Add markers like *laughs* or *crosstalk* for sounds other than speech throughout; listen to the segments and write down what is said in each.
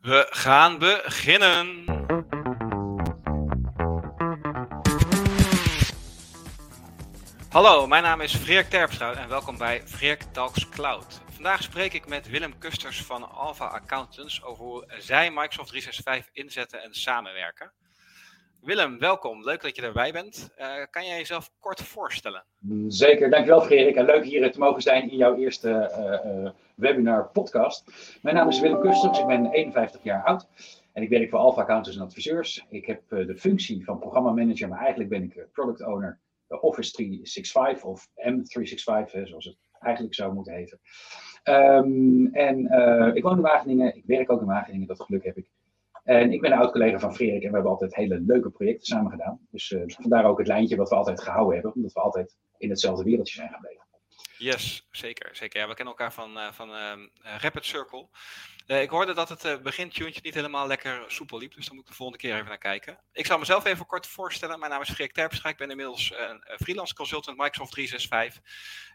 We gaan beginnen. Hallo, mijn naam is Freek Terpstra en welkom bij Freek Talks Cloud. Vandaag spreek ik met Willem Kusters van Alpha Accountants over hoe zij Microsoft 365 inzetten en samenwerken. Willem, welkom. Leuk dat je erbij bent. Uh, kan jij jezelf kort voorstellen? Zeker, dankjewel Frederik. En leuk hier te mogen zijn in jouw eerste uh, uh, webinar podcast. Mijn naam is Willem Kusters, ik ben 51 jaar oud. En ik werk voor Alpha Accountants en Adviseurs. Ik heb de functie van programmamanager, maar eigenlijk ben ik product owner Office 365 of M365, zoals het eigenlijk zou moeten heten. Um, en ik woon in Wageningen, ik werk ook in Wageningen, dat geluk heb ik. En ik ben een oud-collega van Frederik en we hebben altijd hele leuke projecten samen gedaan. Dus uh, vandaar ook het lijntje wat we altijd gehouden hebben, omdat we altijd in hetzelfde wereldje zijn gebleven. Yes, zeker. zeker. Ja, we kennen elkaar van, uh, van uh, Rapid Circle. Ik hoorde dat het uh, begintuntje niet helemaal lekker soepel liep, dus daar moet ik de volgende keer even naar kijken. Ik zal mezelf even kort voorstellen. Mijn naam is Freek Terpstra. Ik ben inmiddels een freelance consultant Microsoft 365.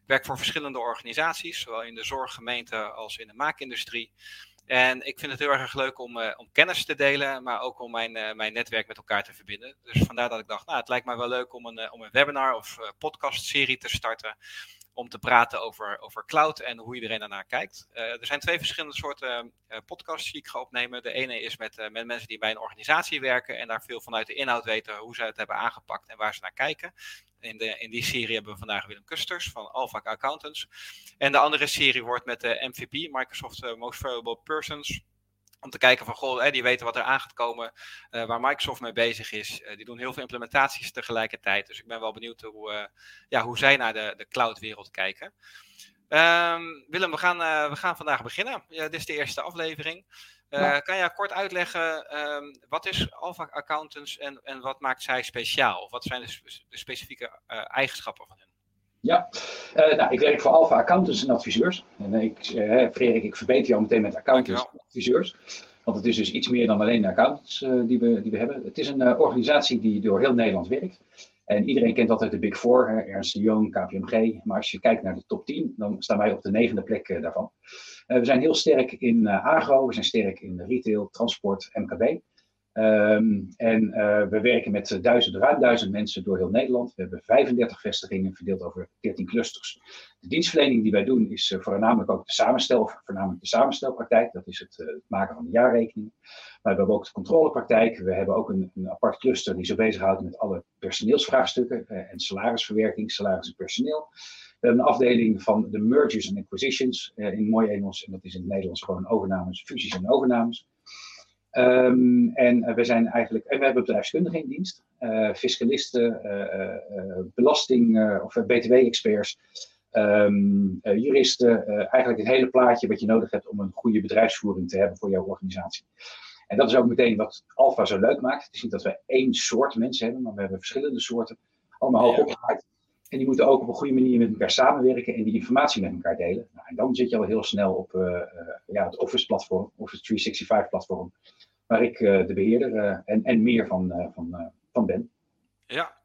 Ik werk voor verschillende organisaties, zowel in de zorggemeente als in de maakindustrie. En ik vind het heel erg leuk om, uh, om kennis te delen, maar ook om mijn, uh, mijn netwerk met elkaar te verbinden. Dus vandaar dat ik dacht, nou, het lijkt mij wel leuk om een, uh, om een webinar of podcastserie te starten. Om te praten over, over cloud en hoe iedereen daarnaar kijkt. er zijn twee verschillende soorten podcasts die ik ga opnemen. De ene is met, met mensen die bij een organisatie werken en daar veel vanuit de inhoud weten hoe ze het hebben aangepakt en waar ze naar kijken. In, de, in die serie hebben we vandaag Willem Kusters van Alpha Accountants. En de andere serie wordt met de MVP, Microsoft eh, Most Valuable Persons. Om te kijken van, goh, die weten wat er aan gaat komen, waar Microsoft mee bezig is. Die doen heel veel implementaties tegelijkertijd. Dus ik ben wel benieuwd hoe, ja, hoe zij naar de, de cloud-wereld kijken. Um, Willem, we gaan, we gaan vandaag beginnen. Ja, dit is de eerste aflevering. Uh, kan je kort uitleggen, um, wat is Alpha Accountants en, en wat maakt zij speciaal? Wat zijn de, de specifieke uh, eigenschappen van hen? Ja, uh, nou, ik werk voor Alpha Accountants en Adviseurs. En ik, Frederik, ik verbeter jou meteen met accountants en adviseurs. Want het is dus iets meer dan alleen de accountants die, we, die we hebben. Het is een organisatie die door heel Nederland werkt. En iedereen kent altijd de Big Four, hè, Ernst Young, KPMG. Maar als je kijkt naar de top 10, dan staan wij op de negende plek uh, daarvan. Uh, we zijn heel sterk in uh, agro, we zijn sterk in retail, transport, MKB. Um, en we werken met duizend, ruim duizend mensen door heel Nederland. We hebben 35 vestigingen verdeeld over 14 clusters. De dienstverlening die wij doen is voornamelijk ook de samenstel, voornamelijk de samenstelpraktijk. Dat is het, het maken van de jaarrekeningen. Maar we hebben ook de controlepraktijk. We hebben ook een, een apart cluster die zich bezighoudt met alle personeelsvraagstukken en salarisverwerking, salaris en personeel. We hebben een afdeling van de mergers en acquisitions in mooi Engels. En dat is in het Nederlands gewoon overnames, fusies en overnames. Um, en uh, we zijn eigenlijk, en we hebben bedrijfskundigen in dienst, fiscalisten, belasting- of btw-experts. Um, uh, juristen, eigenlijk het hele plaatje wat je nodig hebt om een goede bedrijfsvoering te hebben voor jouw organisatie. En dat is ook meteen wat Alpha zo leuk maakt. Het is niet dat we één soort mensen hebben, maar we hebben verschillende soorten, allemaal hoog opgeleid. En die moeten ook op een goede manier met elkaar samenwerken en die informatie met elkaar delen. Nou, en dan zit je al heel snel op uh, ja, het Office-platform, Office 365-platform, waar ik uh, de beheerder en, en meer van, van, van ben. Ja,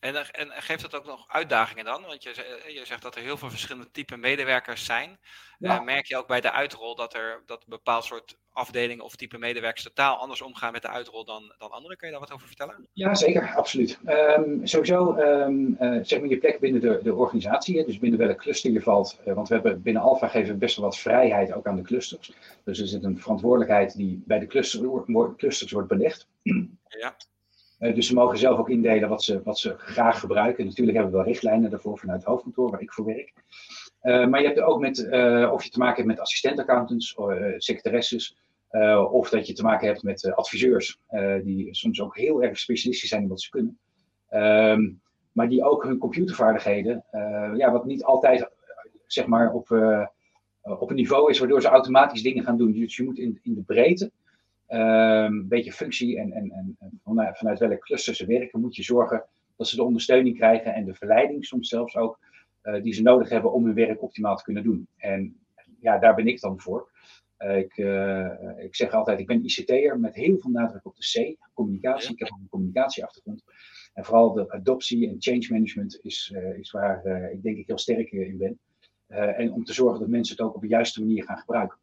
en, en, geeft dat ook nog uitdagingen dan? Want je, je zegt dat er heel veel verschillende type medewerkers zijn. Ja. Uh, merk je ook bij de uitrol dat er dat een bepaald soort afdelingen of type medewerkers totaal anders omgaan met de uitrol dan, dan anderen? Kun je daar wat over vertellen? Ja, zeker, absoluut. Um, sowieso um, uh, zeg maar je plek binnen de, de organisatie, dus binnen welk cluster je valt. Uh, want we hebben binnen Alpha geven we best wel wat vrijheid ook aan de clusters. Dus er zit een verantwoordelijkheid die bij de cluster, clusters wordt belegd. Ja. Uh, dus ze mogen zelf ook indelen wat ze, wat ze graag gebruiken. Natuurlijk hebben we wel richtlijnen daarvoor vanuit het hoofdkantoor waar ik voor werk. Uh, maar je hebt er ook met, uh, of je te maken hebt met assistent-accountants, secretaresses, of dat je te maken hebt met adviseurs, die soms ook heel erg specialistisch zijn in wat ze kunnen. Um, maar die ook hun computervaardigheden, ja, wat niet altijd zeg maar op, op een niveau is waardoor ze automatisch dingen gaan doen. Dus je moet in, in de breedte een beetje functie en, en, en, vanuit, vanuit welke cluster ze werken, moet je zorgen dat ze de ondersteuning krijgen en de verleiding soms zelfs ook, uh, die ze nodig hebben om hun werk optimaal te kunnen doen. En ja, daar ben ik dan voor. Uh, ik, uh, ik zeg altijd, ik ben ICT'er met heel veel nadruk op de C, communicatie. Ik heb een communicatieachtergrond. En vooral de adoptie en change management is, is waar ik denk ik heel sterk in ben. en om te zorgen dat mensen het ook op de juiste manier gaan gebruiken.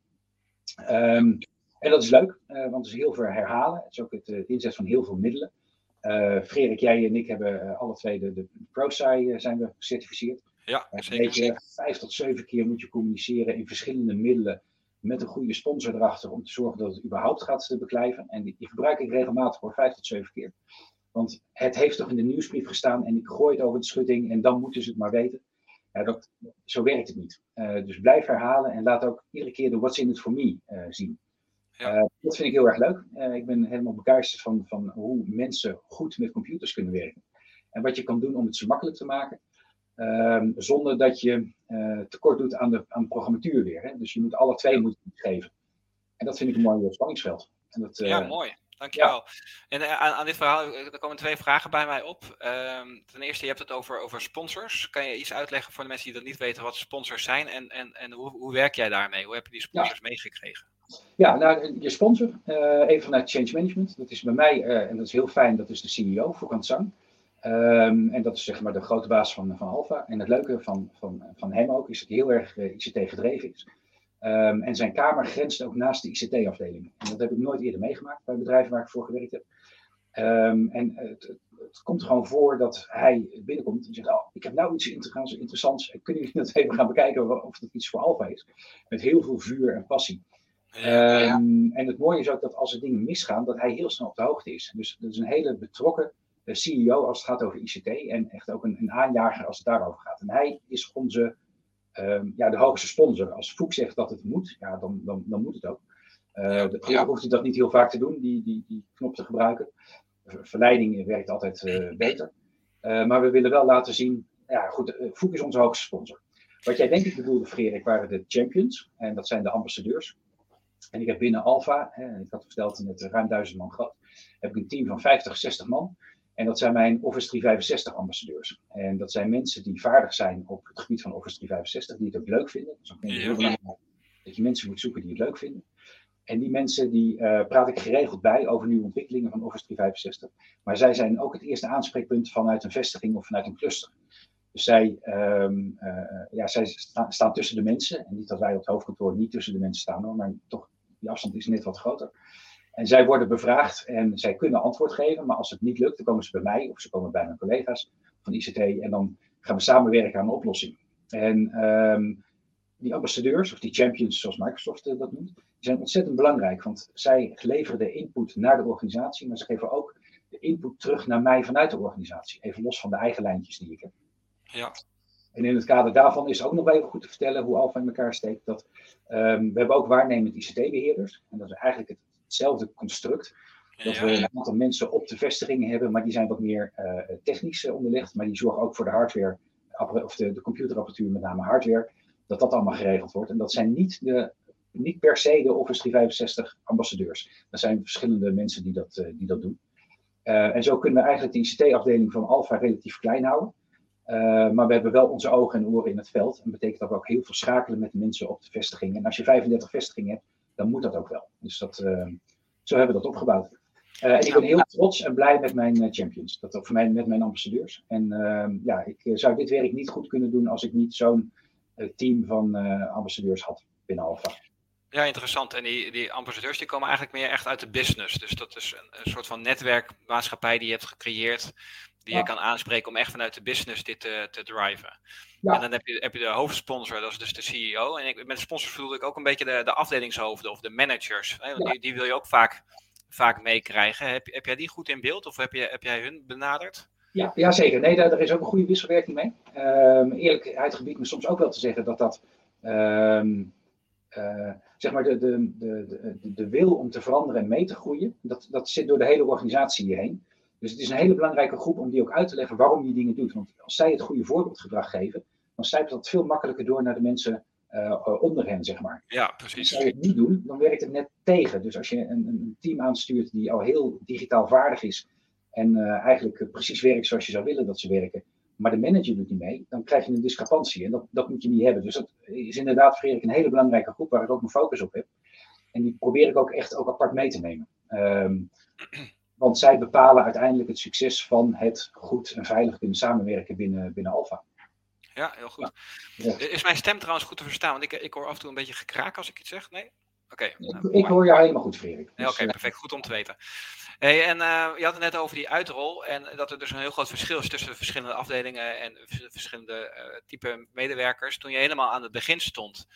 Um, En dat is leuk, want het is heel veel herhalen. Het is ook het inzet van heel veel middelen. Uh, Frederik, jij en ik hebben alle twee de, de ProSci zijn we gecertificeerd. Ja, zeker. Vijf tot zeven keer moet je communiceren in verschillende middelen met een goede sponsor erachter om te zorgen dat het überhaupt gaat beklijven. En die, die gebruik ik regelmatig voor vijf tot zeven keer. Want het heeft toch in de nieuwsbrief gestaan en ik gooi het over de schutting en dan moeten ze het maar weten. Ja, dat, zo werkt het niet. Uh, dus blijf herhalen en laat ook iedere keer de what's in it for me uh, zien. Ja. Uh, dat vind ik heel erg leuk. ik ben helemaal begeisterd van, van hoe mensen goed met computers kunnen werken. En wat je kan doen om het zo makkelijk te maken. Um, zonder dat je uh, tekort doet aan de, aan programmatuur weer. Hè? Dus je moet alle twee moeten geven. En dat vind ik een mooi spanningsveld. En dat, uh, ja, mooi. Dankjewel. Ja. En uh, aan, aan, dit verhaal, er komen twee vragen bij mij op. Um, ten eerste, je hebt het over, over sponsors. Kan je iets uitleggen voor de mensen die dat niet weten wat sponsors zijn? En, en, en hoe, hoe werk jij daarmee? Hoe heb je die sponsors ja. meegekregen? Ja, nou, je sponsor, even vanuit Change Management. Dat is bij mij, en dat is heel fijn, dat is de CEO, Foucan Zang. Um, en dat is zeg maar de grote baas van, van Alfa. En het leuke van, van, van hem ook is dat hij heel erg eh, ICT gedreven is. Um, en zijn kamer grenst ook naast de ICT-afdeling. En dat heb ik nooit eerder meegemaakt bij bedrijven waar ik voor gewerkt heb. Um, en het, het, het, komt gewoon voor dat hij binnenkomt en zegt: Oh, ik heb nou iets interessants. Kunnen jullie dat even gaan bekijken of dat iets voor Alfa is? Met heel veel vuur en passie. Ja, ja. En het mooie is ook dat als er dingen misgaan, dat hij heel snel op de hoogte is. Dus dat is een hele betrokken CEO als het gaat over ICT en echt ook een, een aanjager als het daarover gaat. En hij is onze, um, ja, de hoogste sponsor. Als Foek zegt dat het moet, ja, dan, dan, dan moet het ook. Uh, ja. hoeft hij dat niet heel vaak te doen, die, die, die knop te gebruiken. Verleiding werkt altijd uh, beter. Uh, maar we willen wel laten zien, ja goed, Foek is onze hoogste sponsor. Wat jij denk ik bedoelde, Frederik, waren de champions. En dat zijn de ambassadeurs. En ik heb binnen Alfa, hè, ik had verteld, met ruim duizend man groot, heb ik een team van 50, 60 man. En dat zijn mijn Office 365 ambassadeurs. En dat zijn mensen die vaardig zijn op het gebied van Office 365, die het ook leuk vinden. Dus ook heel belangrijk dat je mensen moet zoeken die het leuk vinden. En die mensen die uh, praat ik geregeld bij over nieuwe ontwikkelingen van Office 365. Maar zij zijn ook het eerste aanspreekpunt vanuit een vestiging of vanuit een cluster. Dus zij, um, uh, ja, zij sta, staan tussen de mensen. En niet dat wij op het hoofdkantoor niet tussen de mensen staan, hoor, maar toch, die afstand is net wat groter. En zij worden bevraagd en zij kunnen antwoord geven, maar als het niet lukt, dan komen ze bij mij of ze komen bij mijn collega's van ICT en dan gaan we samenwerken aan een oplossing. En um, die ambassadeurs, of die champions zoals Microsoft uh, dat noemt, zijn ontzettend belangrijk, want zij leveren de input naar de organisatie, maar ze geven ook de input terug naar mij vanuit de organisatie, even los van de eigen lijntjes die ik heb. Ja. En in het kader daarvan is ook nog even goed te vertellen hoe Alfa in elkaar steekt. Dat, um, we hebben ook waarnemend ICT-beheerders. En dat is eigenlijk het hetzelfde construct. Dat we een aantal mensen op de vestigingen hebben, maar die zijn wat meer uh, technisch uh, onderlegd. Maar die zorgen ook voor de hardware, of de, de computerapparatuur, met name hardware. Dat dat allemaal geregeld wordt. En dat zijn niet, de, niet per se de Office 365 ambassadeurs. Dat zijn verschillende mensen die dat, uh, die dat doen. en zo kunnen we eigenlijk de ICT-afdeling van Alpha relatief klein houden. Maar we hebben wel onze ogen en oren in het veld. En dat betekent dat we ook heel veel schakelen met mensen op de vestigingen. En als je 35 vestigingen hebt, dan moet dat ook wel. Dus dat, uh, zo hebben we dat opgebouwd. En ik ben heel trots en blij met mijn champions, dat, voor mij, met mijn ambassadeurs. En ehm, ja, ik zou dit werk niet goed kunnen doen als ik niet zo'n team van ambassadeurs had binnen Alpha. Ja, interessant. En die, die ambassadeurs die komen eigenlijk meer echt uit de business. Dus dat is een soort van netwerkmaatschappij die je hebt gecreëerd die je kan aanspreken om echt vanuit de business dit te, te driven. Ja. En dan heb je, heb je de hoofdsponsor, dat is dus de CEO. En ik, met sponsors bedoel ik ook een beetje de, de afdelingshoofden of de managers. Hè? Die, die wil je ook vaak, vaak meekrijgen. Heb, heb jij die goed in beeld of heb, je, heb jij hun benaderd? Ja, ja zeker. Nee, daar, daar is ook een goede wisselwerking mee. Um, eerlijkheid gebied me soms ook wel te zeggen dat dat. Um, uh, zeg maar de, de, de, de, de wil om te veranderen en mee te groeien, dat, dat zit door de hele organisatie hierheen. Dus het is een hele belangrijke groep om die ook uit te leggen waarom je dingen doet. Want als zij het goede voorbeeldgedrag geven, dan slijpt dat veel makkelijker door naar de mensen uh, onder hen, zeg maar. Ja, precies. Als zij het niet doen, dan werkt het net tegen. Dus als je een, een team aanstuurt die al heel digitaal vaardig is en uh, eigenlijk precies werkt zoals je zou willen dat ze werken, maar de manager doet niet mee, dan krijg je een discrepantie. En dat, dat moet je niet hebben. Dus dat is inderdaad, Frederik, een hele belangrijke groep waar ik ook mijn focus op heb. En die probeer ik ook echt ook apart mee te nemen. Um, want zij bepalen uiteindelijk het succes van het goed en veilig kunnen samenwerken binnen, binnen Alpha. Ja, heel goed. Is mijn stem trouwens goed te verstaan? Want ik, ik hoor af en toe een beetje gekraak als ik iets zeg. Nee? Oké. ik, hoor jou helemaal goed, Frederik. Dus, Oké, perfect. Goed om te weten. Hey, en uh, je had het net over die uitrol en dat er dus een heel groot verschil is tussen de verschillende afdelingen en verschillende uh, type medewerkers. Toen je helemaal aan het begin stond,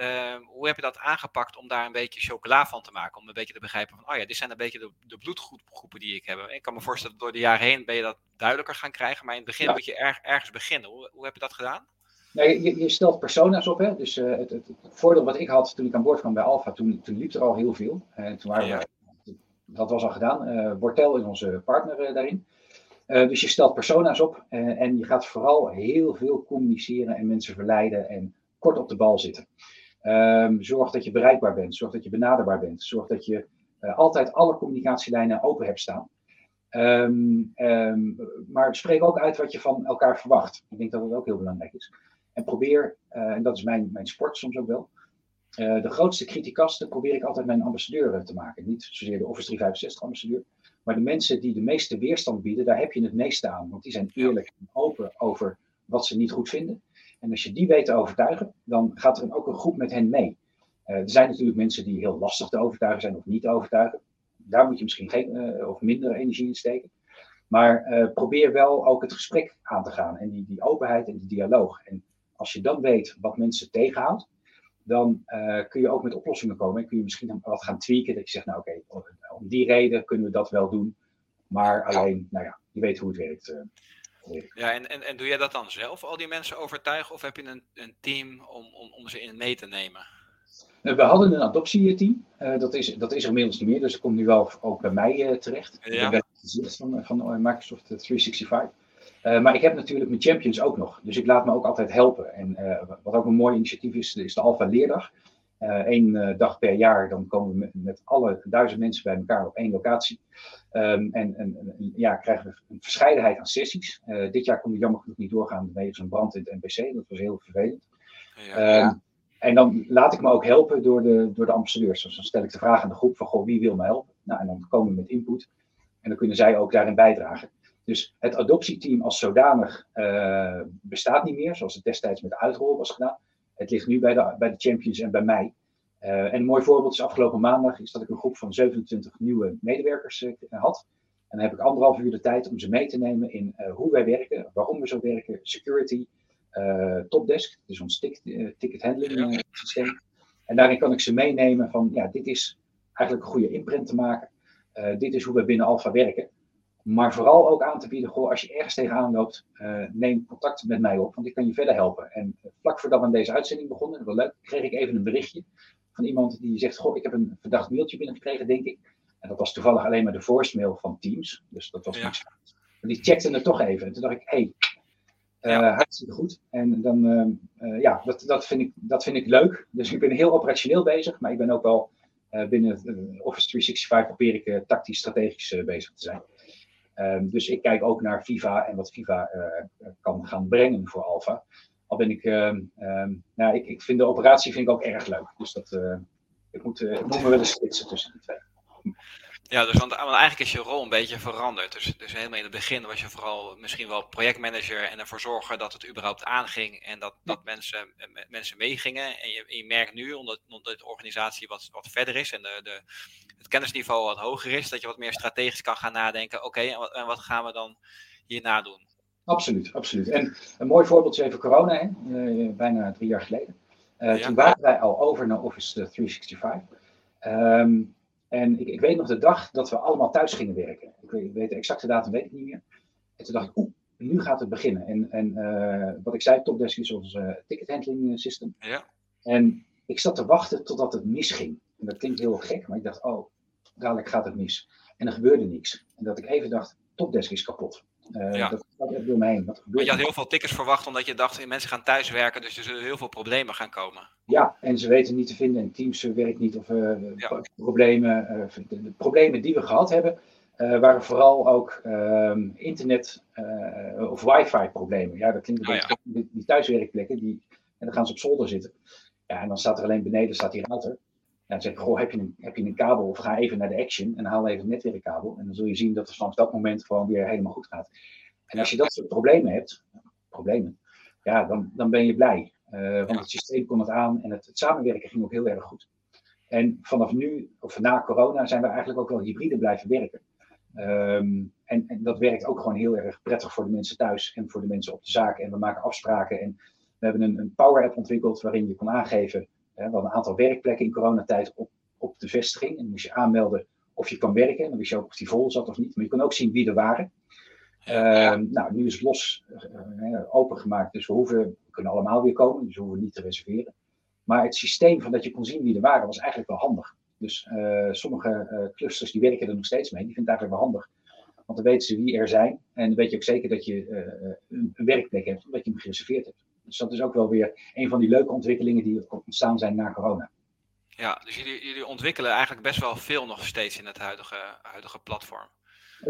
uh, hoe heb je dat aangepakt om daar een beetje chocola van te maken? Om een beetje te begrijpen van, oh ja, dit zijn een beetje de, de bloedgroepen die ik heb. Ik kan me voorstellen, door de jaren heen ben je dat duidelijker gaan krijgen, maar in het begin ja. moet je erg, ergens beginnen. Hoe, hoe heb je dat gedaan? Nee, je, je, stelt persona's op. Hè? Dus uh, het, het, voordeel wat ik had toen ik aan boord kwam bij Alfa, toen, toen liep er al heel veel. En toen waren ja. we, dat was al gedaan. Uh, Wortel is onze partner uh, daarin. dus je stelt persona's op en je gaat vooral heel veel communiceren en mensen verleiden en kort op de bal zitten. Um, zorg dat je bereikbaar bent, zorg dat je benaderbaar bent, zorg dat je altijd alle communicatielijnen open hebt staan. Um, um, maar spreek ook uit wat je van elkaar verwacht. Ik denk dat dat ook heel belangrijk is. En probeer, uh, en dat is mijn, mijn sport soms ook wel, uh, de grootste criticasten probeer ik altijd mijn ambassadeur te maken. Niet zozeer de Office 365 ambassadeur, maar de mensen die de meeste weerstand bieden, daar heb je het meeste aan. Want die zijn eerlijk en open over wat ze niet goed vinden. En als je die weet te overtuigen, dan gaat er ook een groep met hen mee. Uh, er zijn natuurlijk mensen die heel lastig te overtuigen zijn of niet te overtuigen. Daar moet je misschien geen of minder energie in steken. Maar probeer wel ook het gesprek aan te gaan en die, die openheid en die dialoog. En als je dan weet wat mensen tegenhoudt, dan kun je ook met oplossingen komen. En kun je misschien wat gaan tweaken. Dat je zegt, nou oké, okay, om die reden kunnen we dat wel doen. Maar alleen, nou ja, je weet hoe het werkt. Ja, en, en, en doe jij dat dan zelf, al die mensen overtuigen? Of heb je een, een team om, om, om ze in mee te nemen? Eh, we hadden een adoptieteam. Uh, dat, is, dat is er inmiddels niet meer, dus dat komt nu wel ook bij mij uh, terecht. Ja. Ik ben het van, van Microsoft 365. Uh, maar ik heb natuurlijk mijn champions ook nog. Dus ik laat me ook altijd helpen. En wat ook een mooi initiatief is, is de Alpha Leerdag. Eén uh, dag per jaar, dan komen we met, met, alle duizend mensen bij elkaar op één locatie. Um, en, en, ja, krijgen we een verscheidenheid aan sessies. dit jaar kon het jammer genoeg niet doorgaan wegens een brand in het NPC. Dat was heel vervelend. Ja, um, En dan laat ik me ook helpen door de, door de ambassadeurs. Dus dan stel ik de vraag aan de groep van, goh, wie wil me helpen? Nou, en dan komen we met input. En dan kunnen zij ook daarin bijdragen. Dus het adoptieteam als zodanig uh, bestaat niet meer, zoals het destijds met de uitrol was gedaan. Het ligt nu bij de, bij de champions en bij mij. Uh, en een mooi voorbeeld is afgelopen maandag is dat ik een groep van 27 nieuwe medewerkers uh, had. En dan heb ik anderhalf uur de tijd om ze mee te nemen in hoe wij werken, waarom we zo werken, security, topdesk, dus ons ticket, ticket handling systeem. En daarin kan ik ze meenemen van, ja, dit is eigenlijk een goede imprint te maken. dit is hoe we binnen Alpha werken. Maar vooral ook aan te bieden, goh, als je ergens tegenaan loopt, uh, neem contact met mij op, want ik kan je verder helpen. En vlak voordat we aan deze uitzending begonnen, wel leuk, kreeg ik even een berichtje van iemand die zegt, goh, ik heb een verdacht mailtje binnengekregen, denk ik. En dat was toevallig alleen maar de voicemail van Teams, dus dat was ja. niks. Maar die checkte het toch even. En toen dacht ik, hé, hey, uh, hartstikke goed. En dan, uh, ja, dat, dat, vind ik, dat vind ik leuk. Dus ik ben heel operationeel bezig, maar ik ben ook wel binnen Office 365 probeer ik tactisch, strategisch bezig te zijn. Um, dus ik kijk ook naar Viva en wat Viva uh, kan gaan brengen voor Alpha. Al ben ik, um, nou, ik, ik vind de operatie vind ik ook erg leuk. Dus dat, uh, ik, moet, uh, ik moet me wel eens splitsen tussen die twee. Ja, dus want, eigenlijk is je rol een beetje veranderd. Dus, dus helemaal in het begin was je vooral misschien wel projectmanager en ervoor zorgen dat het überhaupt aanging en dat, dat mensen, mensen meegingen. En je, je merkt nu, omdat, omdat de organisatie wat, wat verder is en de, de, het kennisniveau wat hoger is, dat je wat meer strategisch kan gaan nadenken. Oké, en, wat, en wat gaan we dan hierna doen? Absoluut, absoluut. En een mooi voorbeeld is even corona, hè? Uh, bijna drie jaar geleden. Uh, ja. Toen waren wij al over naar Office 365. Um, en ik, ik, weet nog de dag dat we allemaal thuis gingen werken. Ik weet, ik weet de exacte datum weet ik niet meer. En toen dacht ik, oeh, nu gaat het beginnen. En, en uh, wat ik zei, Topdesk is ons uh, ticket handling system. Ja. En ik zat te wachten totdat het misging. En dat klinkt heel gek, maar ik dacht, oh, dadelijk gaat het mis. En er gebeurde niks. En dat ik even dacht, Topdesk is kapot. Uh, ja. Dat gaat echt door me heen. Wat maar je had heel veel tickets verwacht omdat je dacht, mensen gaan thuiswerken, dus er zullen heel veel problemen gaan komen. Ja, en ze weten niet te vinden en Teams werkt niet of uh, ja. problemen. Uh, de, de, problemen die we gehad hebben, waren vooral ook ehm, internet of wifi problemen. Ja, dat klinkt een oh, beetje ja. die, die thuiswerkplekken, die, en dan gaan ze op zolder zitten. Ja, en dan staat er alleen beneden staat die router. Dan zeg ik, goh, heb je, een, heb je een kabel of ga even naar de Action en haal even een netwerkkabel. En dan zul je zien dat het vanaf dat moment gewoon weer helemaal goed gaat. En als je dat soort problemen hebt, problemen, ja, dan, dan ben je blij. Uh, want het systeem kon het aan en het, het, samenwerken ging ook heel erg goed. En vanaf nu, of na corona, zijn we eigenlijk ook wel hybride blijven werken. Ehm, en, en, dat werkt ook gewoon heel erg prettig voor de mensen thuis en voor de mensen op de zaak. En we maken afspraken. En we hebben een, een Power App ontwikkeld waarin je kon aangeven. Hè, we een aantal werkplekken in coronatijd op, op de vestiging. En dan moest je aanmelden of je kan werken. En dan wist je ook of die vol zat of niet. Maar je kon ook zien wie er waren. Ehm, nou, nu is het los uh, opengemaakt. Dus we, hoeven, we kunnen allemaal weer komen. Dus we hoeven niet te reserveren. Maar het systeem van dat je kon zien wie er waren was eigenlijk wel handig. Dus uh, sommige clusters die werken er nog steeds mee. Die vinden het eigenlijk wel handig. Want dan weten ze wie er zijn. En dan weet je ook zeker dat je een, een, werkplek hebt, omdat je hem gereserveerd hebt. Dus dat is ook wel weer een van die leuke ontwikkelingen die ontstaan zijn na corona. Ja, dus jullie, jullie ontwikkelen eigenlijk best wel veel nog steeds in het huidige, huidige platform.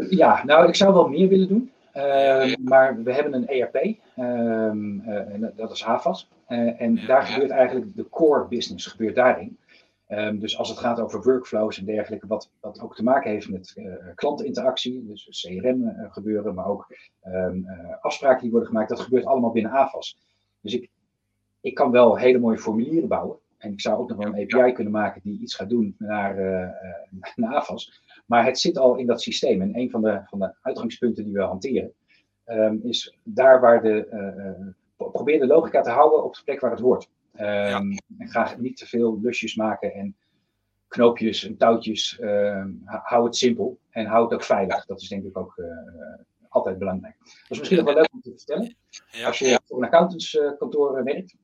Ja, nou, ik zou wel meer willen doen. Uh, ja. Maar we hebben een ERP, um, uh, dat is HAVAS. Uh, en ja, daar gebeurt eigenlijk de core business, gebeurt daarin. Um, dus als het gaat over workflows en dergelijke, wat, wat ook te maken heeft met klantinteractie, dus CRM gebeuren, maar ook um, afspraken die worden gemaakt, dat gebeurt allemaal binnen AVAS. Dus ik, ik kan wel hele mooie formulieren bouwen. En ik zou ook nog wel een API kunnen maken die iets gaat doen naar, *laughs* naar AVAS. Maar het zit al in dat systeem. En een van de, van de uitgangspunten die we hanteren, um, is daar waar de. Uh, probeer de logica te houden op de plek waar het hoort. Um, ja. En ga niet te veel lusjes maken en knoopjes en touwtjes. Um, hou het simpel en hou het ook veilig. Dat is denk ik ook uh, altijd belangrijk. Dat is misschien nog wel leuk om te vertellen. Ja. Als je voor een accountantskantoor werkt,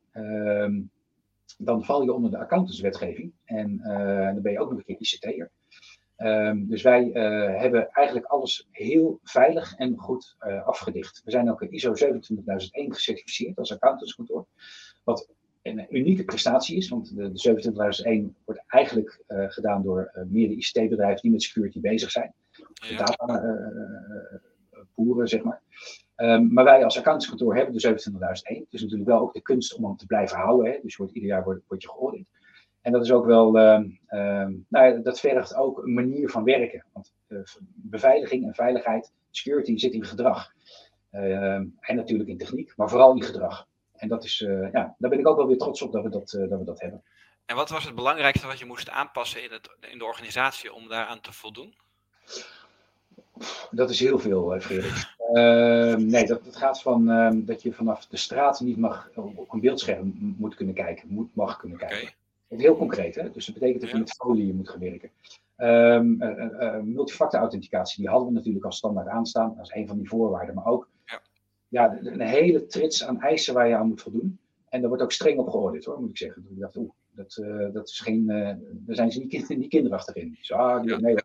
dan val je onder de accountantswetgeving. En uh, dan ben je ook nog een keer ICT'er. Um, dus wij uh, hebben eigenlijk alles heel veilig en goed uh, afgedicht. We zijn ook in ISO 27001 gecertificeerd als accountantskantoor. Wat een unieke prestatie is, want de, de 27001 wordt eigenlijk uh, gedaan door meerdere ICT-bedrijven die met security bezig zijn. De data boeren, zeg maar. Um, maar wij als accountantskantoor hebben de 27001. Het is natuurlijk wel ook de kunst om hem te blijven houden. Hè? Dus wordt, ieder jaar wordt, wordt je geaudit. En dat is ook wel, uh, uh, nou, dat vergt ook een manier van werken. Want uh, beveiliging en veiligheid, security zit in gedrag. Ehm, en natuurlijk in techniek, maar vooral in gedrag. En dat is, eh, ja, daar ben ik ook wel weer trots op dat we dat, dat, we dat hebben. En wat was het belangrijkste wat je moest aanpassen in, het, in de organisatie om daaraan te voldoen? Dat is heel veel, Frederik. Ehm, nee, dat, dat gaat van dat je vanaf de straat niet mag op een beeldscherm moet kunnen kijken, moet, mag kunnen kijken. Okay. Heel concreet, hè? dus dat betekent dat je met folie moet gaan werken. Um, uh, uh, multifactor authenticatie, die hadden we natuurlijk als standaard aanstaan. Dat is een van die voorwaarden. Maar ook ja. ja, een hele trits aan eisen waar je aan moet voldoen. En daar wordt ook streng op geoordeeld, hoor, moet ik zeggen. Ik dacht, oeh, dat, uh, dat is geen, daar zijn ze niet, niet kinderachtig in. Dus, ah, die, ja. nee,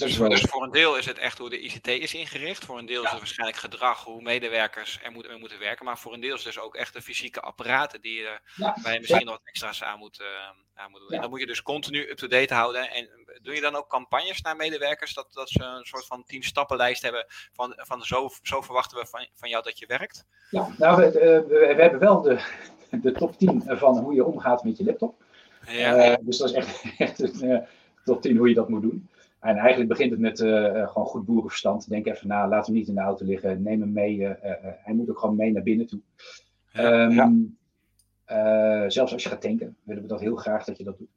dus, dus, wel... dus, voor een deel is het echt hoe de ICT is ingericht. Voor een deel ja. is het waarschijnlijk gedrag, hoe medewerkers er moeten, er moeten werken. Maar voor een deel is het dus ook echt de fysieke apparaten die je, ja. waar je misschien nog wat extra's aan moet, uh, aan moet doen. En dan moet je dus continu up-to-date houden. En doe je dan ook campagnes naar medewerkers? Dat, dat ze een soort van tien stappenlijst hebben van, van zo, zo verwachten we van, van jou dat je werkt? Ja, nou, we, we, we hebben wel de, de top 10 van hoe je omgaat met je laptop. Ja. Uh, dus dat is echt, echt een uh, top 10 hoe je dat moet doen. En eigenlijk begint het met uh, gewoon goed boerenverstand. Denk even na, laat hem niet in de auto liggen, neem hem mee. Uh, uh, hij moet ook gewoon mee naar binnen toe. Um, ja. zelfs als je gaat tanken, willen we dat heel graag dat je dat doet.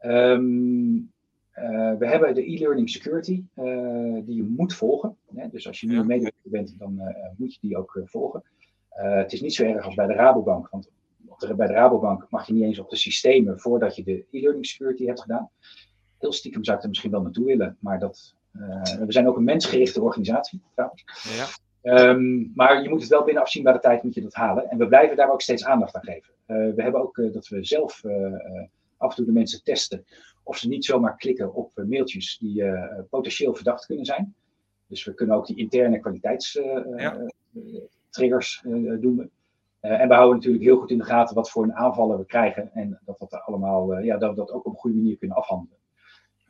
Um, we hebben de e-learning security, die je moet volgen. Hè? Dus als je nu ja. een medewerker bent, dan moet je die ook volgen. het is niet zo erg als bij de Rabobank, want bij de Rabobank mag je niet eens op de systemen voordat je de e-learning security hebt gedaan heel stiekem zou ik er misschien wel naartoe willen. Maar dat, uh, we zijn ook een mensgerichte organisatie trouwens. Ja. Um, maar je moet het wel binnen afzienbare tijd moet je dat halen. En we blijven daar ook steeds aandacht aan geven. Uh, we hebben ook uh, dat we zelf af en toe de mensen testen of ze niet zomaar klikken op mailtjes die potentieel verdacht kunnen zijn. Dus we kunnen ook die interne kwaliteitstriggers ja. doen. en we houden natuurlijk heel goed in de gaten wat voor een aanvallen we krijgen. En dat dat allemaal, ja, dat we dat ook op een goede manier kunnen afhandelen.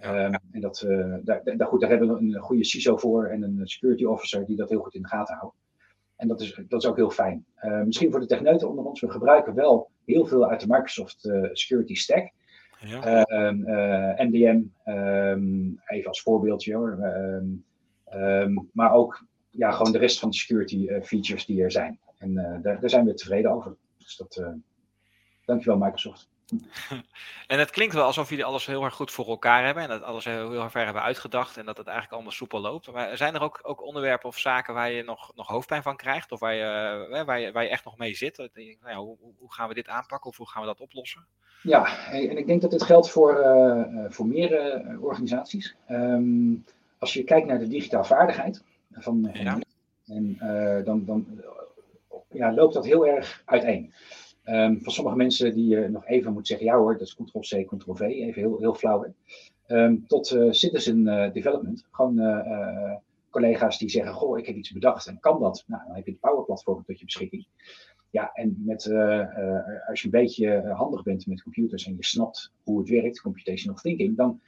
Ja. Um, en dat, uh, daar, daar, goed, daar hebben we een goede CISO voor en een security officer die dat heel goed in de gaten houdt. En dat is, dat is ook heel fijn. Uh, misschien voor de techneuten onder ons, we gebruiken wel heel veel uit de Microsoft uh, Security Stack. Ja. MDM, um, ehm, even als voorbeeldje hoor. Um, maar ook ja, gewoon de rest van de security features die er zijn. En daar, daar zijn we tevreden over. Dus dat, dankjewel Microsoft. En het klinkt wel alsof jullie alles heel erg goed voor elkaar hebben en dat alles heel, heel ver hebben uitgedacht en dat het eigenlijk allemaal soepel loopt. Maar zijn er ook, ook onderwerpen of zaken waar je nog, nog hoofdpijn van krijgt of waar je, eh, waar je, waar je echt nog mee zit? Nou ja, hoe, hoe, gaan we dit aanpakken of hoe gaan we dat oplossen? Ja, en ik denk dat dit geldt voor, uh, voor meer organisaties. Um, als je kijkt naar de digitaal vaardigheid van, ja. en dan, dan ja, loopt dat heel erg uiteen. Um, van sommige mensen die je nog even moet zeggen, ja hoor, dat is Ctrl-C, Ctrl-V, even heel, heel flauw. Um, tot uh, citizen uh, development. Gewoon uh, collega's die zeggen, goh, ik heb iets bedacht en kan dat? Nou, dan heb je het Power Platform tot je beschikking. Ja, en met, als je een beetje handig bent met computers en je snapt hoe het werkt, computational thinking, dan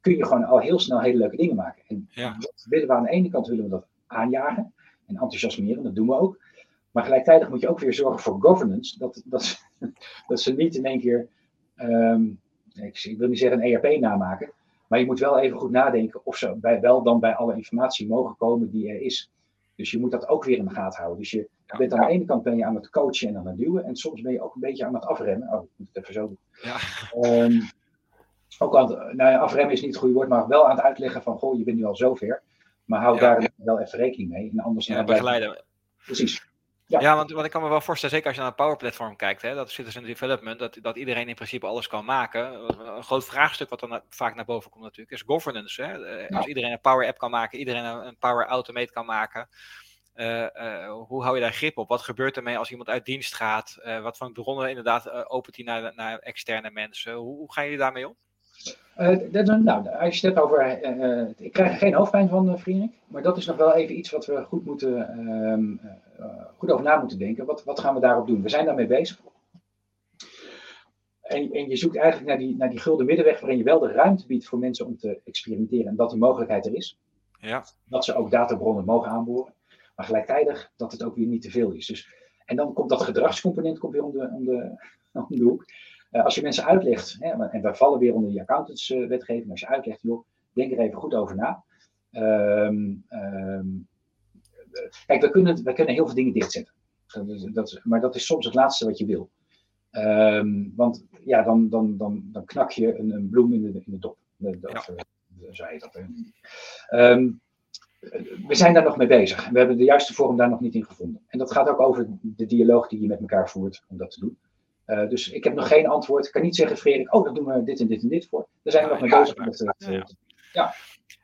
kun je gewoon al heel snel hele leuke dingen maken. En ja. willen we aan de ene kant willen we dat aanjagen en enthousiasmeren, dat doen we ook. Maar gelijktijdig moet je ook weer zorgen voor governance. Dat, dat, *laughs* dat ze niet in één keer, ehm, ik, wil niet zeggen een ERP namaken. Maar je moet wel even goed nadenken of ze bij, wel dan bij alle informatie mogen komen die er is. Dus je moet dat ook weer in de gaten houden. Dus je bent aan de ene kant ben je aan het coachen en aan het duwen. En soms ben je ook een beetje aan het afremmen. Oh, ik moet het even zo doen. Ja. Um, ook aan het, nou ja, afremmen is niet het goede woord, maar wel aan het uitleggen van, goh, je bent nu al zover. Maar hou daar wel even rekening mee. En anders ja, begeleiden. Precies. Ja, ja want, want ik kan me wel voorstellen, zeker als je naar het Power Platform kijkt, hè, dat Citizen Development, dat, dat iedereen in principe alles kan maken. Een groot vraagstuk wat dan vaak naar boven komt natuurlijk, is governance. Hè. Eh, als iedereen een Power App kan maken, iedereen een Power Automate kan maken, uh, uh, hoe hou je daar grip op? Wat gebeurt ermee als iemand uit dienst gaat? Uh, wat voor bronnen inderdaad opent hij naar, naar externe mensen? Hoe, hoe gaan jullie daarmee om? Uh, dat, nou, als je het over. Uh, ik krijg er geen hoofdpijn van, Frederik. Maar dat is nog wel even iets wat we goed, moeten, ehm, goed over na moeten denken. Wat, wat gaan we daarop doen? We zijn daarmee bezig. En, en je zoekt eigenlijk naar die, naar die gulden middenweg waarin je wel de ruimte biedt voor mensen om te experimenteren en dat die mogelijkheid er is. Ja. Dat ze ook databronnen mogen aanboren. Maar gelijktijdig dat het ook weer niet te veel is. Dus, en dan komt dat gedragscomponent komt weer om de, om de, om de hoek. Uh, als je mensen uitlegt, hè, en wij vallen weer onder die accountantswetgeving, als je uitlegt, joh, denk er even goed over na. Um, um, kijk, we kunnen, we kunnen heel veel dingen dichtzetten. Dat, maar dat is soms het laatste wat je wil. Um, want ja, dan, dan, dan, dan knak je een, een bloem in de, in de dop. Dat, ja. Zo heet dat. we zijn daar nog mee bezig. We hebben de juiste vorm daar nog niet in gevonden. En dat gaat ook over de dialoog die je met elkaar voert om dat te doen. Uh, dus ik heb nog geen antwoord. Ik kan niet zeggen, Frederik, oh, daar doen we dit en dit en dit voor. Daar zijn we nog mee bezig. Met, ja. ja.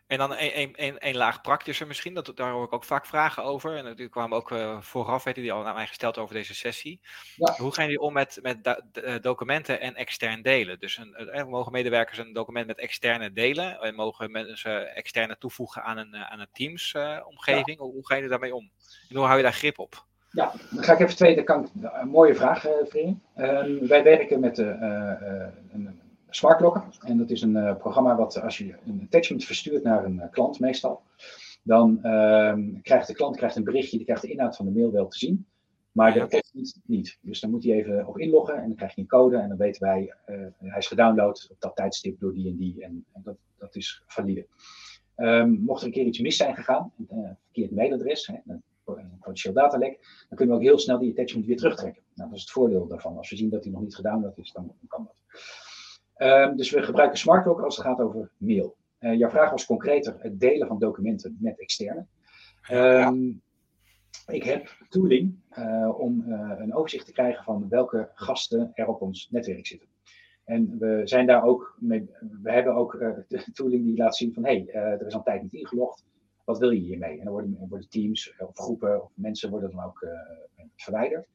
En dan een, laag praktischer misschien, dat, daar hoor ik ook vaak vragen over. En natuurlijk kwamen ook uh, vooraf, werden die al naar mij gesteld over deze sessie. Ja. Hoe gaan jullie om met, met eh, documenten en extern delen? Dus een, mogen medewerkers een document met externe delen? En mogen mensen externe toevoegen aan een, aan een Teams-omgeving? Hoe, hoe ga je daarmee om? En hoe hou je daar grip op? Ja, dan ga ik even twee. kan een mooie vraag, uh, vriend. Uh, wij werken met uh, een smart locker. En dat is een programma wat als je een attachment verstuurt naar een klant meestal, dan ehm, krijgt de klant krijgt een berichtje, die krijgt de inhoud van de mail wel te zien. Maar de attachment niet. Dus dan moet hij even op inloggen en dan krijg je een code en dan weten wij, hij is gedownload op dat tijdstip door die en die. En, dat, dat is valide. Um, mocht er een keer iets mis zijn gegaan, een verkeerd mailadres, hè, een potentieel datalek, dan kunnen we ook heel snel die attachment weer terugtrekken. Nou, dat is het voordeel daarvan. Als we zien dat die nog niet gedownload is, dan, kan dat. Um, dus we gebruiken SmartLock als het gaat over mail. Uh, jouw vraag was concreter het delen van documenten met externe. Um, ik heb tooling uh, om uh, een overzicht te krijgen van welke gasten er op ons netwerk zitten. En we zijn daar ook mee, we hebben ook tooling die laat zien van hé, hey, er is al een tijd niet ingelogd wat wil je hiermee? En dan worden, worden teams of groepen of mensen worden dan ook uh, verwijderd.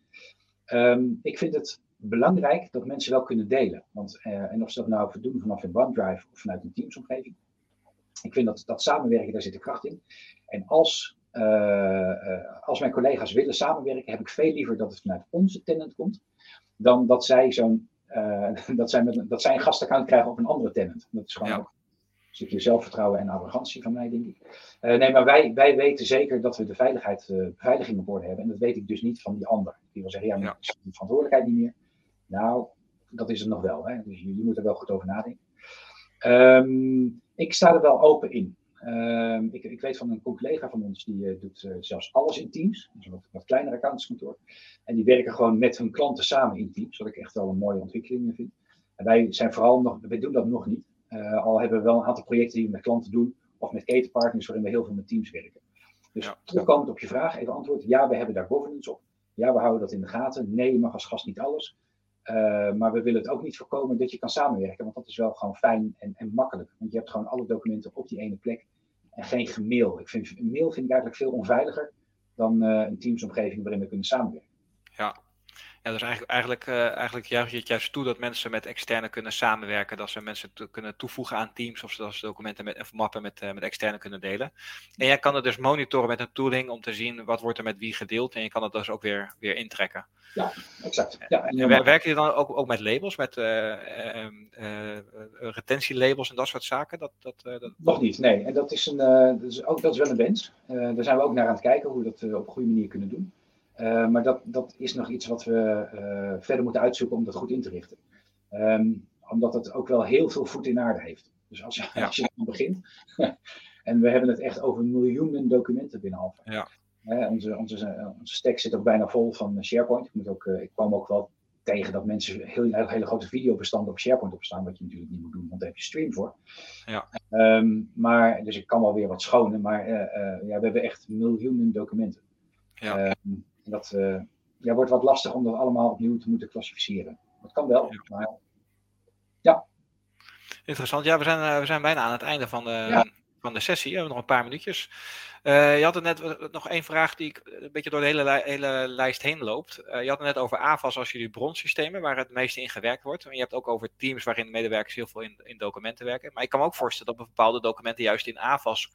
Um, ik vind het belangrijk dat mensen wel kunnen delen. Want, uh, en of ze dat nou doen vanaf een OneDrive of vanuit een Teams-omgeving. Ik vind dat, dat samenwerken, daar zit de kracht in. En als, uh, als mijn collega's willen samenwerken, heb ik veel liever dat het vanuit onze tenant komt, dan dat zij zo'n *laughs* dat, zij met, dat zij een gastaccount krijgen op een andere tenant. Dat is gewoon ook stukje zelfvertrouwen en arrogantie van mij, denk ik. Uh, nee, maar wij, wij weten zeker dat we de veiligheid, uh, beveiliging op orde hebben. En dat weet ik dus niet van die ander. Die wil zeggen, ja, maar is die verantwoordelijkheid niet meer. Nou, dat is het nog wel. Hè? Dus je, je moet er wel goed over nadenken. Um, ik sta er wel open in. Um, ik, ik, weet van een collega van ons, die uh, doet zelfs alles in Teams. Dat is een wat, wat kleiner accountantskantoor. En die werken gewoon met hun klanten samen in Teams. Wat ik echt wel een mooie ontwikkeling vind. En wij zijn vooral nog, we doen dat nog niet. Al hebben we wel een aantal projecten die we met klanten doen, of met ketenpartners waarin we heel veel met teams werken. Dus ja. terugkomend op je vraag, even antwoord. Ja, we hebben daar governance op. Ja, we houden dat in de gaten. Nee, je mag als gast niet alles. Uh, maar we willen het ook niet voorkomen dat je kan samenwerken, want dat is wel gewoon fijn en, en makkelijk. Want je hebt gewoon alle documenten op die ene plek en geen gemail. Ik vind, een mail vind ik eigenlijk veel onveiliger dan uh, een teamsomgeving waarin we kunnen samenwerken. Ja, ja, dus eigenlijk, eigenlijk, uh, eigenlijk juich je het juist toe dat mensen met externe kunnen samenwerken. Dat ze mensen kunnen toevoegen aan teams of zodat ze documenten met, of mappen met, uh, met externe kunnen delen. En jij kan het dus monitoren met een tooling om te zien wat wordt er met wie gedeeld. En je kan het dus ook weer, weer intrekken. Ja, exact. Ja, en, en werk je dan ook, ook met labels, met uh, retentielabels en dat soort zaken? Dat, dat, dat... Nog niet, nee. En dat is, een, dat is, ook, dat is wel een wens. daar zijn we ook naar aan het kijken hoe we dat op een goede manier kunnen doen. Uh, maar dat, dat is nog iets wat we uh, verder moeten uitzoeken om dat goed in te richten. Um, omdat het ook wel heel veel voet in aarde heeft. Dus als je, ja. als je dan begint, *laughs* en we hebben het echt over miljoenen documenten binnen Alpha. Ja. Uh, onze, onze, onze stack zit ook bijna vol van SharePoint. Ik, moet ook, ik kwam ook wel tegen dat mensen heel, hele, hele grote videobestanden op SharePoint opstaan, wat je natuurlijk niet moet doen, want daar heb je stream voor. Ja. Um, maar, dus ik kan wel weer wat schonen, maar ja, we hebben echt miljoenen documenten. Ja. Um, dat uh, ja, wordt wat lastig om dat allemaal opnieuw te moeten klassificeren. Dat kan wel, ja. maar ja. Interessant. Ja, we zijn, uh, we zijn bijna aan het einde van de, ja. van de sessie. We hebben nog een paar minuutjes. Uh, je had het net nog één vraag die ik een beetje door de hele, hele lijst heen loopt. je had het net over AVAS als jullie bronsystemen, waar het meeste in gewerkt wordt. En je hebt ook over teams waarin medewerkers heel veel in, in documenten werken. Maar ik kan me ook voorstellen dat bepaalde documenten juist in AVAS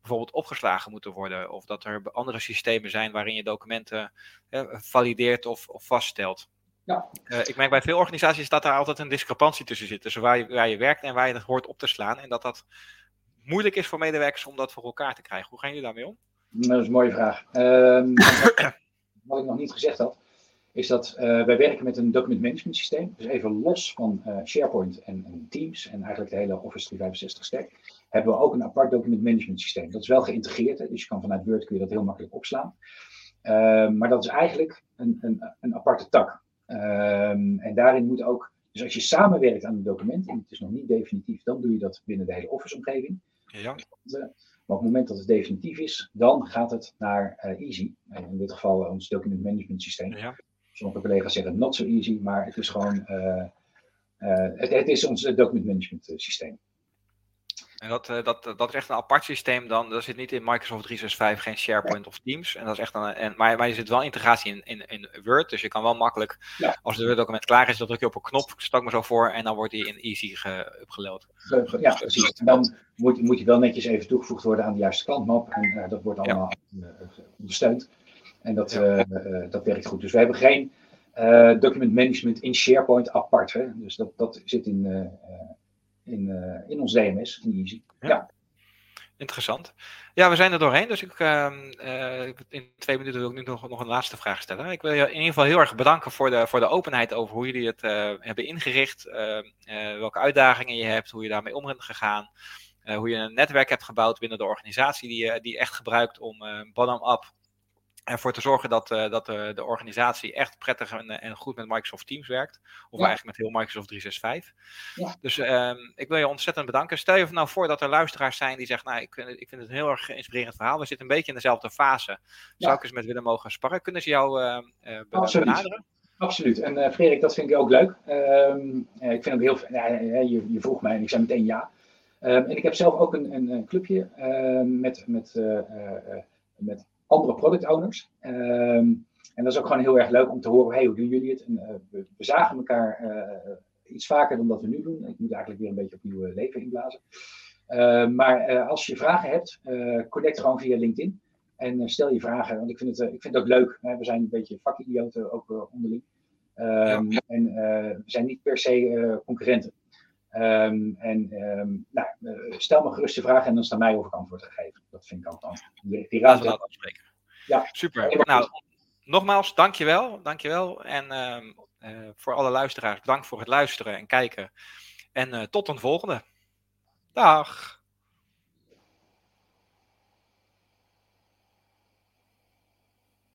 bijvoorbeeld opgeslagen moeten worden. Of dat er andere systemen zijn waarin je documenten eh, valideert of, of vaststelt. Ja. Uh, ik merk bij veel organisaties dat daar altijd een discrepantie tussen zit. Tussen waar je, waar je werkt en waar je het hoort op te slaan. En dat dat moeilijk is voor medewerkers om dat voor elkaar te krijgen. Hoe gaan jullie daarmee om? Dat is een mooie vraag. *coughs* Um, wat ik nog niet gezegd had, is dat uh, wij werken met een document management systeem. Dus even los van uh, SharePoint en, en, Teams en eigenlijk de hele Office 365 stack hebben we ook een apart document management systeem. Dat is wel geïntegreerd, hè, dus je kan vanuit Word kun je dat heel makkelijk opslaan. Uh, maar dat is eigenlijk een, een, een aparte tak. Um, en daarin moet ook, dus als je samenwerkt aan een document, en het is nog niet definitief, dan doe je dat binnen de hele Office-omgeving. Ja. Maar op het moment dat het definitief is, dan gaat het naar uh, Easy. In dit geval uh, ons document management systeem. Ja. Sommige collega's zeggen not so easy, maar het is gewoon, uh, het, het, is ons document management systeem. En dat, uh, dat, dat is echt een apart systeem dan. Dat zit niet in Microsoft 365, geen SharePoint of Teams. En dat is echt een, en, maar, maar je zit wel integratie in, in, in Word. Dus je kan wel makkelijk, ja. als het Word-document klaar is, dan druk je op een knop, stel me zo voor, en dan wordt die in Easy geüpgeload. Ja, precies. dan moet, moet je wel netjes even toegevoegd worden aan de juiste klantmap. En uh, dat wordt allemaal ja. ondersteund. En dat, dat werkt goed. Dus we hebben geen document management in SharePoint apart. Hè? Dus dat, dat zit in in, uh, in ons DMS, in Easy. Ja. Interessant. Ja, we zijn er doorheen, dus ik, uh, uh, in twee minuten wil ik nu nog, nog een laatste vraag stellen. Ik wil je in ieder geval heel erg bedanken voor de, voor de openheid over hoe jullie het uh, hebben ingericht, ehm, welke uitdagingen je hebt, hoe je daarmee om bent gegaan, hoe je een netwerk hebt gebouwd binnen de organisatie die je die echt gebruikt om bottom-up ervoor te zorgen dat, uh, dat de, de, organisatie echt prettig en, en, goed met Microsoft Teams werkt. Of eigenlijk met heel Microsoft 365. Ja. Dus uh, ik wil je ontzettend bedanken. Stel je nou voor dat er luisteraars zijn die zeggen, nou, ik, ik vind het een heel erg inspirerend verhaal. We zitten een beetje in dezelfde fase. Zou ik eens met willen mogen sparren? Kunnen ze jou uh, Absoluut. benaderen? Absoluut. En Frederik, dat vind ik ook leuk. Ehm, ik vind het heel je, je vroeg mij en ik zei meteen ja. En ik heb zelf ook een, een, een clubje ehm, met, met, met andere product owners. Ehm, en dat is ook gewoon heel erg leuk om te horen, hey, hoe doen jullie het? En, uh, we, we, zagen elkaar uh, iets vaker dan dat we nu doen. Ik moet eigenlijk weer een beetje opnieuw leven inblazen. Uh, maar als je vragen hebt, connect gewoon via LinkedIn. En stel je vragen, want ik vind het, ik vind het ook leuk. Hè? We zijn een beetje vakidioten ook onderling. Um, ja. En we zijn niet per se concurrenten. Um, en um, nou, uh, stel me gerust de vraag en dan is mij over antwoord gegeven. Dat vind ik althans. Die, die raad dat afspreken. Ja. Super. Nou, nogmaals, dankjewel. Dankjewel. En uh, voor alle luisteraars, bedankt voor het luisteren en kijken. En uh, tot een volgende. Dag.